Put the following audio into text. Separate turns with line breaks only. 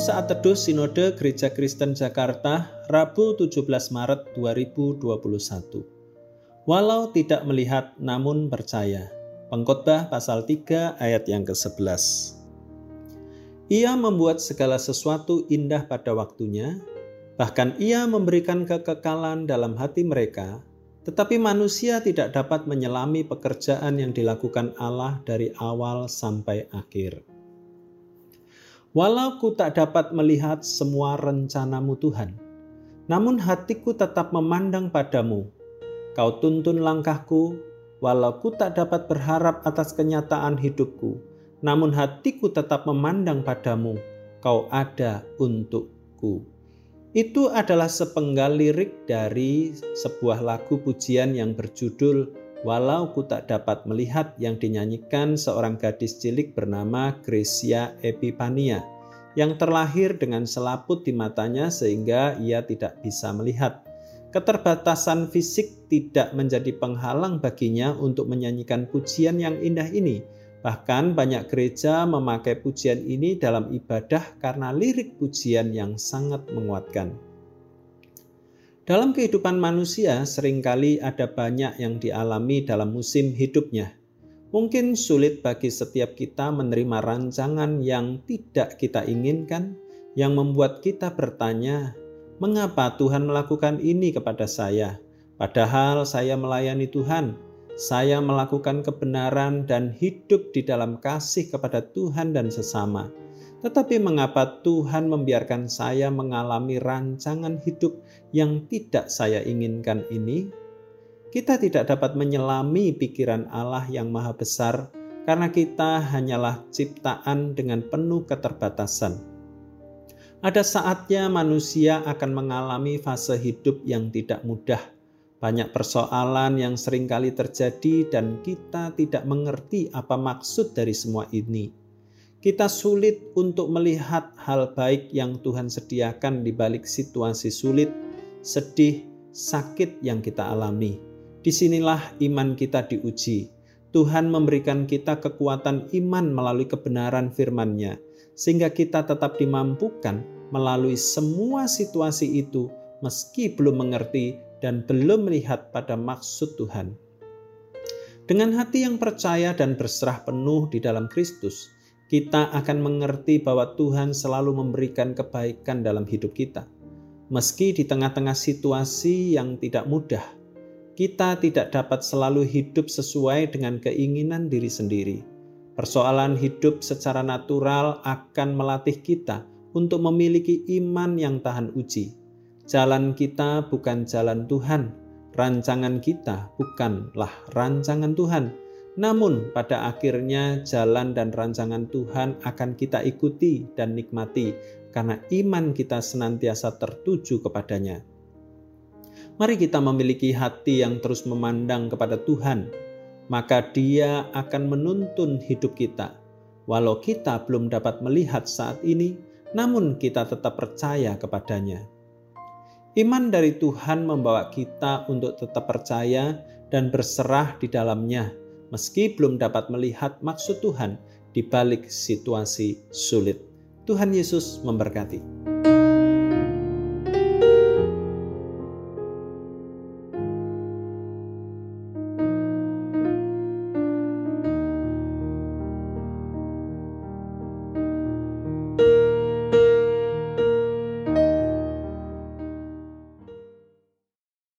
Saat Teduh Sinode Gereja Kristen Jakarta, Rabu 17 Maret 2021. Walau tidak melihat namun percaya. Pengkhotbah pasal 3 ayat yang ke-11. Ia membuat segala sesuatu indah pada waktunya, bahkan ia memberikan kekekalan dalam hati mereka, tetapi manusia tidak dapat menyelami pekerjaan yang dilakukan Allah dari awal sampai akhir. Walau ku tak dapat melihat semua rencanamu Tuhan, namun hatiku tetap memandang padamu. Kau tuntun langkahku, walau ku tak dapat berharap atas kenyataan hidupku, namun hatiku tetap memandang padamu. Kau ada untukku. Itu adalah sepenggal lirik dari sebuah lagu pujian yang berjudul Walau ku tak dapat melihat yang dinyanyikan seorang gadis cilik bernama Gracia Epipania yang terlahir dengan selaput di matanya sehingga ia tidak bisa melihat. Keterbatasan fisik tidak menjadi penghalang baginya untuk menyanyikan pujian yang indah ini Bahkan banyak gereja memakai pujian ini dalam ibadah karena lirik pujian yang sangat menguatkan. Dalam kehidupan manusia sering kali ada banyak yang dialami dalam musim hidupnya. Mungkin sulit bagi setiap kita menerima rancangan yang tidak kita inginkan, yang membuat kita bertanya, "Mengapa Tuhan melakukan ini kepada saya? Padahal saya melayani Tuhan, saya melakukan kebenaran dan hidup di dalam kasih kepada Tuhan dan sesama. Tetapi mengapa Tuhan membiarkan saya mengalami rancangan hidup yang tidak saya inginkan ini? Kita tidak dapat menyelami pikiran Allah yang maha besar karena kita hanyalah ciptaan dengan penuh keterbatasan. Ada saatnya manusia akan mengalami fase hidup yang tidak mudah, banyak persoalan yang sering kali terjadi dan kita tidak mengerti apa maksud dari semua ini. Kita sulit untuk melihat hal baik yang Tuhan sediakan di balik situasi sulit, sedih, sakit yang kita alami. Di sinilah iman kita diuji. Tuhan memberikan kita kekuatan iman melalui kebenaran firman-Nya, sehingga kita tetap dimampukan melalui semua situasi itu meski belum mengerti dan belum melihat pada maksud Tuhan. Dengan hati yang percaya dan berserah penuh di dalam Kristus, kita akan mengerti bahwa Tuhan selalu memberikan kebaikan dalam hidup kita. Meski di tengah-tengah situasi yang tidak mudah, kita tidak dapat selalu hidup sesuai dengan keinginan diri sendiri. Persoalan hidup secara natural akan melatih kita untuk memiliki iman yang tahan uji Jalan kita bukan jalan Tuhan, rancangan kita bukanlah rancangan Tuhan. Namun, pada akhirnya, jalan dan rancangan Tuhan akan kita ikuti dan nikmati karena iman kita senantiasa tertuju kepadanya. Mari kita memiliki hati yang terus memandang kepada Tuhan, maka Dia akan menuntun hidup kita. Walau kita belum dapat melihat saat ini, namun kita tetap percaya kepadanya. Iman dari Tuhan membawa kita untuk tetap percaya dan berserah di dalamnya, meski belum dapat melihat maksud Tuhan di balik situasi sulit. Tuhan Yesus memberkati.